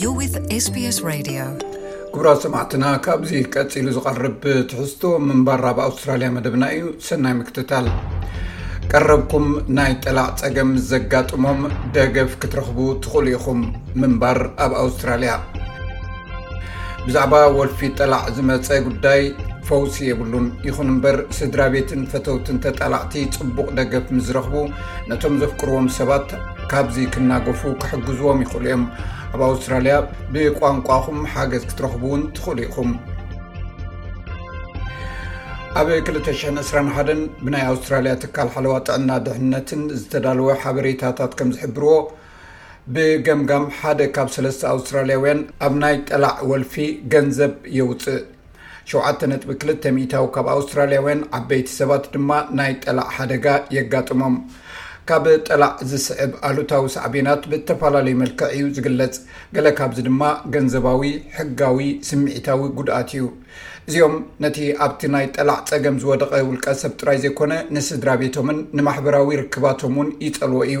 You're with SBS Radio. ክቡራት ሰማዕትና ካብዚ ቀፂሉ ዝቐርብ ትሕዝቶ ምንባር ኣብ ኣውስትራልያ መደብና እዩ ሰናይ ምክትታል ቀረብኩም ናይ ጠላዕ ፀገም ዘጋጥሞም ደገፍ ክትረኽቡ ትኽእሉ ኢኹም ምንባር ኣብ ኣውስትራልያ ብዛዕባ ወልፊ ጠላዕ ዝመፀ ጉዳይ ፈውሲ የብሉን ይኹን እምበር ስድራ ቤትን ፈተውትን ተጣላዕቲ ፅቡቕ ደገፍ ምዝረኽቡ ነቶም ዘፍቅርዎም ሰባት ካብዚ ክናገፉ ክሕግዝዎም ይኽእሉ እዮም ኣብ ኣውስትራልያ ብቋንቋኹም ሓገዝ ክትረኽቡ እውን ትኽእሉ ኢኹም ኣብ 221 ብናይ ኣውስትራልያ ትካል ሓለዋ ጥዕና ድሕነትን ዝተዳለወ ሓበሬታታት ከም ዝሕብርዎ ብገምጋም ሓደ ካብ ሰለስተ ኣውስትራልያውያን ኣብ ናይ ጠላዕ ወልፊ ገንዘብ የውፅእ። ሸውዓተ ነጥቢ ክልተ ሚእታዊ ካብ ኣውስትራልያውያን ዓበይቲ ሰባት ድማ ናይ ጠላዕ ሓደጋ የጋጥሞም። ካብ ጠላዕ ዝስዕብ ኣሉታዊ ሳዕቤናት ብእተፈላለየ መልክዕ እዩ ዝግለጽ፣ ገለ ካብዚ ድማ ገንዘባዊ፣ ሕጋዊ፣ ስምዒታዊ ጉድኣት እዩ። እዚኦም ነቲ ኣብቲ ናይ ጠላዕ ጸገም ዝወደቐ ውልቀ ሰብ ጥራይ ዘይኮነ ንስድራ ቤቶምን ንማሕበራዊ ርክባቶም እውን ይጸልዎ እዩ።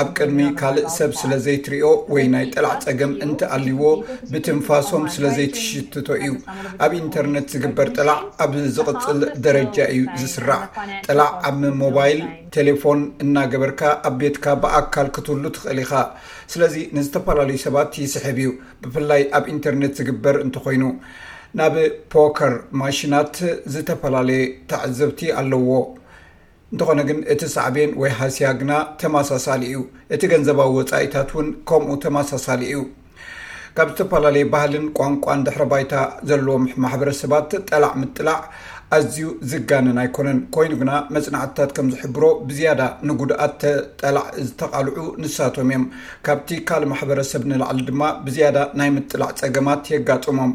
ኣብ ቅድሚ ካልእ ሰብ ስለ ዘይትሪኦ ወይ ናይ ጠላዕ ጸገም እንተ ኣልዎ ብትንፋሶም ስለ ዘይትሽትቶ እዩ። ኣብ ኢንተርነት ዝግበር ጠላዕ ኣብ ዝቕጽል ደረጃ እዩ ዝስራዕ። ጠላዕ ኣብ ሞባይል፣ ቴሌፎን፣ እናገበርካ ኣብ ቤትካ ብኣካል ክትህሉ ትኽእል ኢኻ። ስለዚ ንዝተፈላለዩ ሰባት ይስሕብ እዩ፣ ብፍላይ ኣብ ኢንተርነት ዝግበር እንተኾይኑ። ናብ ፖከር ማሽናት ዝተፈላለየ ተዓዘብቲ ኣለዎ። እንተኾነ ግን እቲ ሳዕቤን ወይ ሃስያ ግና ተመሳሳሊ እዩ። እቲ ገንዘባዊ ወጻኢታት እውን ከምኡ ተመሳሳሊ እዩ። ካብ ዝተፈላለየ ባህልን ቋንቋን ድሕረ ባይታ ዘለዎም ማሕበረሰባት ጠላዕ ምጥላዕ ኣዝዩ ዝጋነን ኣይኮነን። ኮይኑ ግና መጽናዕትታት ከም ዝሕብሮ ብዝያዳ ንጉድኣት ጠላዕ ዝተቓልዑ ንሳቶም እዮም። ካብቲ ካልእ ማሕበረሰብ ንላዕሊ ድማ ብዝያዳ ናይ ምጥላዕ ጸገማት የጋጥሞም።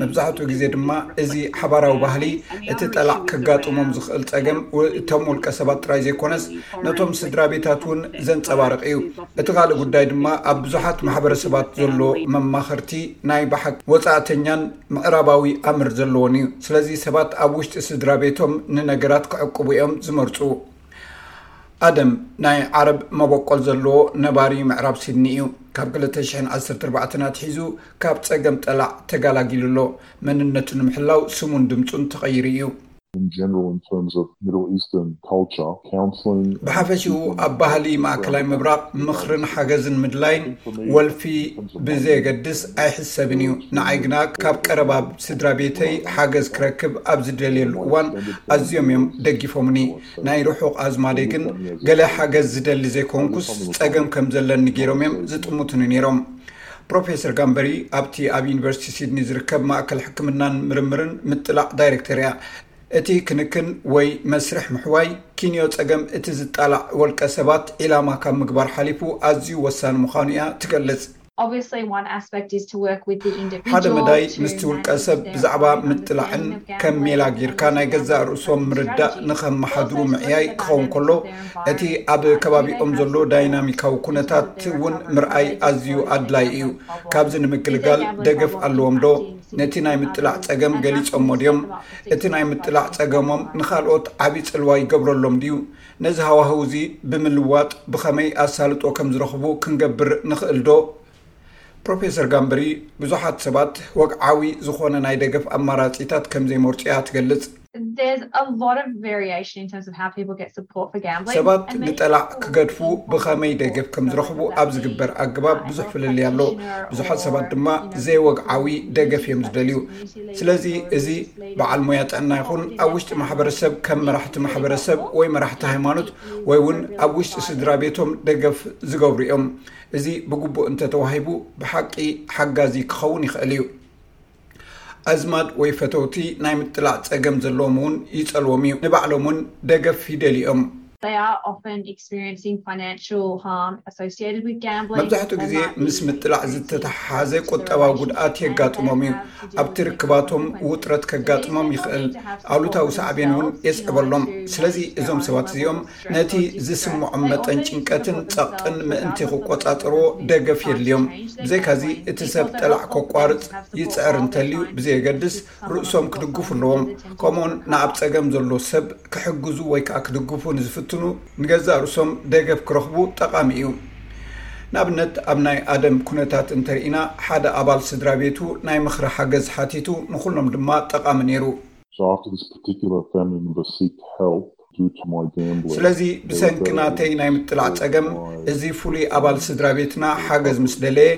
መብዛሕትኡ ግዜ ድማ እዚ ሓባራዊ ባህሊ እቲ ጠላዕ ከጋጥሞም ዝኽእል ጸገም እቶም ውልቀሰባት ጥራይ ዘይኮነስ ነቶም ስድራቤታት እውን ዘንጸባርቕ እዩ። እቲ ካልእ ጉዳይ ድማ ኣብ ብዙሓት ማሕበረሰባት ዘሎ መማኸርቲ ናይ ብሓቂ ወጻእተኛን ምዕራባዊ ኣምር ዘለዎን እዩ። ስለዚ ሰባት ኣብ ውሽጢ ስድራቤቶም ንነገራት ክዕቅቡ እዮም ዝመርጹ። ኣደም ናይ ዓረብ መበቆል ዘለዎ ነባሪ ምዕራብ ሲድኒ እዩ። ካብ ክልተ ሽሕን ዓሰርተ ኣርባዕተን ኣትሒዙ ካብ ጸገም ጠላዕ ተጋላጊሉ ኣሎ። መንነቱ ንምሕላው ስሙን ድምጹን ተቐይሩ እዩ። ብሓፈሽኡ ኣብ ባህሊ ማእከላይ ምብራቕ ምኽርን ሓገዝን ምድላይን ወልፊ ብዘየገድስ ኣይሕሰብን እዩ። ንዓይ ግና ካብ ቀረባ ስድራቤተይ ሓገዝ ክረክብ ኣብ ዝደልየሉ እዋን ኣዝዮም እዮም ደጊፎምኒ። ናይ ርሑቕ ኣዝማደይ ግን ገለ ሓገዝ ዝደሊ ዘይኮንኩስ ጸገም ከም ዘለኒ ገይሮም እዮም ዝጥምቱኒ ነይሮም። ፕሮፌሰር ጋምበሪ ኣብቲ ኣብ ዩኒቨርሲቲ ሲድኒ ዝርከብ ማእከል ሕክምናን ምርምርን ምጥላዕ ዳይሬክተር እያ። እቲ ክንክን ወይ መስርሕ ምሕዋይ ኪንዮ ጸገም እቲ ዝጣላዕ ወልቀ ሰባት ዒላማ ካብ ምግባር ሓሊፉ ኣዝዩ ወሳኒ ምዃኑ እያ ትገልጽ። ሓደ መዳይ ምስቲ ውልቀ ሰብ ብዛዕባ ምጥላዕን ከም ሜላ ጌርካ ናይ ገዛእ ርእሶም ምርዳእ ንኸመሓድሩ ምዕያይ ክኸውን ከሎ እቲ ኣብ ከባቢኦም ዘሎ ዳይናሚካዊ ኩነታት እውን ምርኣይ ኣዝዩ ኣድላይ እዩ። ካብዚ ንምግልጋል ደገፍ ኣለዎም ዶ? ነቲ ናይ ምጥላዕ ጸገም ገሊጾሞ ድዮም? እቲ ናይ ምጥላዕ ጸገሞም ንኻልኦት ዓቢ ጽልዋ ይገብረሎም ድዩ? ነዚ ሃዋህው እዚ ብምልዋጥ ብኸመይ ኣሳልጦ ከም ዝረኽቡ ክንገብር ንኽእልዶ? ፕሮፌሰር ጋምበሪ፣ ብዙሓት ሰባት ወግዓዊ ዝዀነ ናይ ደገፍ ኣማራጺታት ከም ዘይመርጹ እያ እትገልጽ። ሰባት ንጠላዕ ክገድፉ ብኸመይ ደገፍ ከም ዝረኽቡ ኣብ ዝግበር ኣገባብ ብዙሕ ፍልልይ ኣሎ፣ ብዙሓት ሰባት ድማ ዘይወግዓዊ ደገፍ እዮም ዝደልዩ። ስለዚ እዚ በዓል ሙያ ጥዕና ይኹን ኣብ ውሽጢ ማሕበረሰብ ከም መራሕቲ ማሕበረሰብ ወይ መራሕቲ ሃይማኖት ወይ እውን ኣብ ውሽጢ ስድራ ቤቶም ደገፍ ዝገብሩ እዮም እዚ ብግቡእ እንተተዋሂቡ ብሓቂ ሓጋዚ ክኸውን ይኽእል እዩ ኣዝማድ ወይ ፈተውቲ ናይ ምጥላዕ ፀገም ዘለዎም እውን ይፀልዎም እዩ ንባዕሎም እውን ደገፍ ይደልዮም They are often experiencing financial harm associated with gambling. መብዛሕትኡ ግዜ ምስ ምጥላዕ ዝተተሓሓዘ ቁጠባዊ ጉድኣት የጋጥሞም እዩ። ኣብቲ ርክባቶም ውጥረት ከጋጥሞም ይኽእል፣ ኣሉታዊ ሳዕቤን እውን የስዕበሎም። ስለዚ እዞም ሰባት እዚኦም ነቲ ዝስምዖም መጠን ጭንቀትን ጸቕጥን ምእንቲ ክቆጻጸርዎ ደገፍ የድልዮም። ብዘይካዚ እቲ ሰብ ጠላዕ ከቋርጽ ይጽዕር እንተልዩ ብዘየገድስ፣ ርእሶም ክድግፉ ኣለዎም። ከምኡውን ንኣብ ጸገም ዘሎ ሰብ ክሕግዙ ወይ ከኣ ክድግፉ ንዝፍትኑ ንገዛእ ርእሶም ደገፍ ክረኽቡ ጠቓሚ እዩ። ንኣብነት ኣብ ናይ ኣደም ኩነታት እንተርኢና ሓደ ኣባል ስድራ ቤቱ ናይ ምኽሪ ሓገዝ ሓቲቱ ንኹሎም ድማ ጠቓሚ ነይሩ። So after this particular family member seek help ስለዚ ብሰንኪ ናተይ ናይ ምጥላዕ ጸገም፣ እዚ ፍሉይ ኣባል ስድራቤትና ሓገዝ ምስ ደለየ፣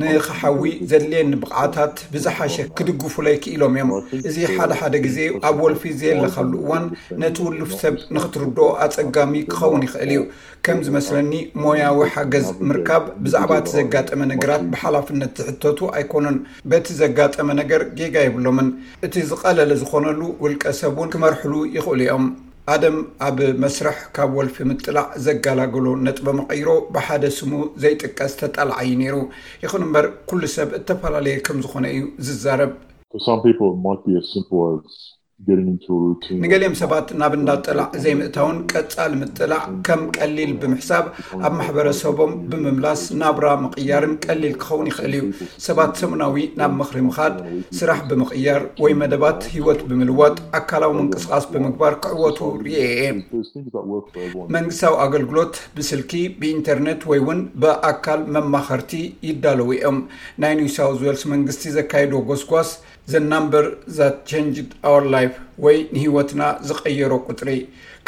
ንኽሓዊ ዘድልየኒ ብቕዓታት ብዝሓሸ ክድግፉለይ ክኢሎም እዮም። እዚ ሓደ ሓደ ግዜ ኣብ ወልፊ ዘየለኻሉ እዋን ነቲ ውሉፍ ሰብ ንኽትርድኦ ኣጸጋሚ ክኸውን ይኽእል እዩ። ከም ዝመስለኒ ሞያዊ ሓገዝ ምርካብ ብዛዕባ እቲ ዘጋጠመ ነገራት ብሓላፍነት ዝሕተቱ ኣይኰኑን። በቲ ዘጋጠመ ነገር ጌጋ የብሎምን። እቲ ዝቐለለ ዝኾነሉ ውልቀ ሰብ እውን ክመርሕሉ ይኽእሉ እዮም። ኣደም ኣብ መስርሕ ካብ ወልፊ ምጥላዕ ዘጋላገሎ ነጥበ መቐይሮ ብሓደ ስሙ ዘይጥቀስ ተጣላዓይ እዩ ነይሩ። ይኹን እምበር ኩሉ ሰብ እተፈላለየ ከም ዝኾነ እዩ ዝዛረብ። For some people it might be as simple as ንገሊኦም ሰባት ናብ እንዳ ጥላዕ ዘይምእታውን ቀፃሊ ምጥላዕ ከም ቀሊል ብምሕሳብ ኣብ ማሕበረሰቦም ብምምላስ ናብራ ምቕያርን ቀሊል ክኸውን ይኽእል እዩ። ሰባት ሰሙናዊ ናብ ምኽሪ ምኻድ፣ ስራሕ ብምቕያር፣ ወይ መደባት ህይወት ብምልዋጥ ኣካላዊ ምንቅስቓስ ብምግባር ክዕወቱ ርእየ እየ። መንግስታዊ ኣገልግሎት ብስልኪ፣ ብኢንተርነት ወይ እውን ብኣካል መማኸርቲ ይዳለዉ እዮም። ናይ ኒው ሳውዝ ዌልስ መንግስቲ ዘካየዶ ጎስጓስ ዘ ናምበር ዛት ቸንጅድ ኣወር ላይፍ ወይ ንህይወትና ዝቐየሮ ቁፅሪ፣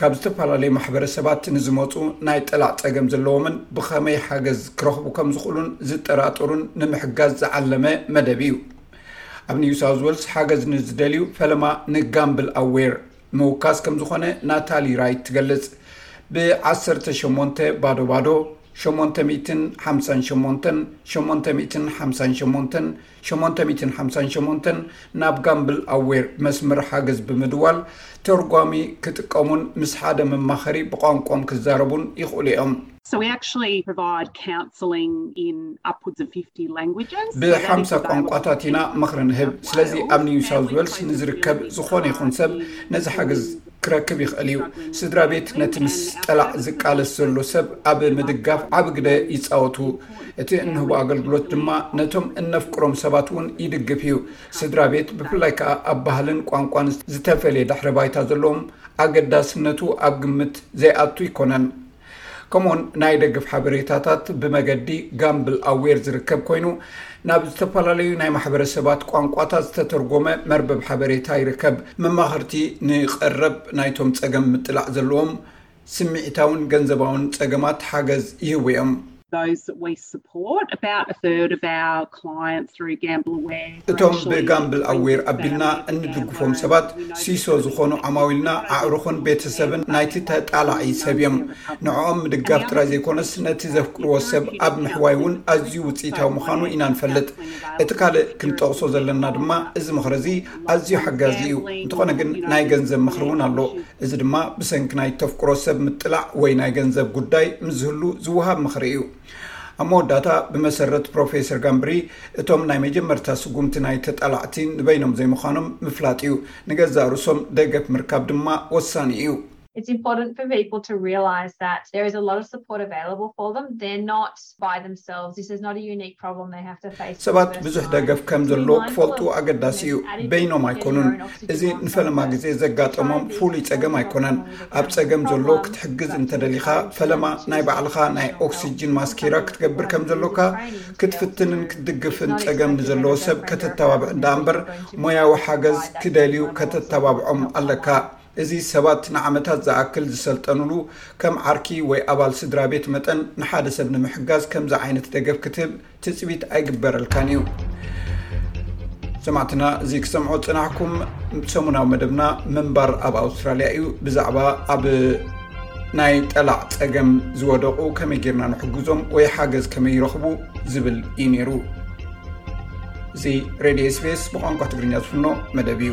ካብ ዝተፈላለዩ ማሕበረሰባት ንዝመፁ ናይ ጠላዕ ፀገም ዘለዎምን ብኸመይ ሓገዝ ክረኽቡ ከምዝኽእሉን ዝጠራጠሩን ንምሕጋዝ ዝዓለመ መደብ እዩ። ኣብ ኒው ሳውዝ ዌልስ ሓገዝ ንዝደልዩ ፈለማ ንጋምብል ኣዌር ምውካስ ከምዝኾነ ናታሊ ራይት ትገልፅ። ብ18 ባዶ ባዶ 858 858 ሸሞንተ ሚእትን ሓምሳን ሸሞንተን ናብ ጋምብል ኣዌር መስመር ሓገዝ ብምድዋል ተርጓሚ ክጥቀሙን ምስ ሓደ መማኸሪ ብቋንቋኦም ክዛረቡን ይኽእሉ እዮም። ብሓምሳ ቋንቋታት ኢና ምኽሪ ንህብ፣ ስለዚ ኣብ ኒው ሳውዝ ዌልስ ንዝርከብ ዝኾነ ይኹን ሰብ ነዚ ሓገዝ ክረክብ ይኽእል እዩ። ስድራ ቤት ነቲ ምስ ጠላዕ ዝቃለስ ዘሎ ሰብ ኣብ ምድጋፍ ዓቢ ግደ ይጻወቱ፣ እቲ እንህቦ ኣገልግሎት ድማ ነቶም እነፍቅሮም ሰባት እውን ይድግፍ እዩ። ስድራ ቤት ብፍላይ ከኣ ኣብ ባህልን ቋንቋን ዝተፈልየ ድሕረ ባይታ ዘለዎም ኣገዳስነቱ ኣብ ግምት ዘይኣቱ ኣይኮነን። ከምኡውን ናይ ደግፍ ሓበሬታታት ብመገዲ ጋምብል ኣዌር ዝርከብ ኮይኑ ናብ ዝተፈላለዩ ናይ ማሕበረሰባት ቋንቋታት ዝተተርጎመ መርበብ ሓበሬታ ይርከብ መማክርቲ ንቀረብ ናይቶም ፀገም ምጥላዕ ዘለዎም ስሚዒታውን ገንዘባውን ፀገማት ሓገዝ ይህቡ እዮም those that we support. About a third of our clients through Gamble Aware. እቶም ብጋምብል ኣዌር ኣቢልና እንድግፎም ሰባት ሲሶ ዝኾኑ ዓማዊልና ኣዕሩኽን ቤተሰብን ናይቲ ተጣላዒ ሰብ እዮም ንዕኦም ምድጋፍ ጥራይ ዘይኮነስ ነቲ ዘፍቅርዎ ሰብ ኣብ ምሕዋይ እውን ኣዝዩ ውፅኢታዊ ምዃኑ ኢና ንፈልጥ እቲ ካልእ ክንጠቕሶ ዘለና ድማ እዚ ምኽሪ እዚ ኣዝዩ ሓጋዚ እዩ እንተኾነ ግን ናይ ገንዘብ ምኽሪ እውን ኣሎ እዚ ድማ ብሰንኪ ናይ ተፍቅሮ ሰብ ምጥላዕ ወይ ናይ ገንዘብ ጉዳይ ምስ ዝህሉ ዝወሃብ ምኽሪ እዩ። ኣብ መወዳእታ፣ ብመሰረት ፕሮፌሰር ጋምብሪ፣ እቶም ናይ መጀመርታ ስጉምቲ ናይ ተጣላዕቲ ንበይኖም ዘይምዃኖም ምፍላጥ እዩ፣ ንገዛእ ርእሶም ደገፍ ምርካብ ድማ ወሳኒ እዩ። It's important for people to realize that there is a lot of support available for them, they're not. ሰባት ብዙሕ ደገፍ ከም ዘሎ ክፈልጡ ኣገዳሲ እዩ። በይኖም ኣይኮኑን። እዚ ንፈለማ ግዜ ዘጋጠሞም ፍሉይ ጸገም ኣይኮነን። ኣብ ጸገም ዘሎ ክትሕግዝ እንተ ደሊኻ ፈለማ ናይ ባዕልኻ ናይ ኦክስጅን ማስኪራ ክትገብር ከም ዘሎካ ክትፍትንን ክትድግፍን ጸገም ንዘለዎ ሰብ ከተተባብዕ ደኣ እምበር ሞያዊ ሓገዝ ክደልዩ ከተተባብዖም ኣለካ። እዚ ሰባት ንዓመታት ዝኣክል ዝሰልጠኑሉ፣ ከም ዓርኪ ወይ ኣባል ስድራቤት መጠን ንሓደ ሰብ ንምሕጋዝ ከምዚ ዓይነት ደገፍ ክትህብ ትጽቢት ኣይግበረልካን እዩ። ሰማዕትና እዚ ክሰምዖ ዝጽናሕኩም ሰሙናዊ መደብና ምንባር ኣብ ኣውስትራልያ እዩ ብዛዕባ ኣብ ናይ ጠላዕ ጸገም ዝወደቑ ከመይ ጌርና ንሕግዞም ወይ ሓገዝ ከመይ ይረኽቡ ዝብል እዩ ነይሩ እዚ ሬድዮ ስፔስ ብቋንቋ ትግርኛ ዝፍኖ መደብ እዩ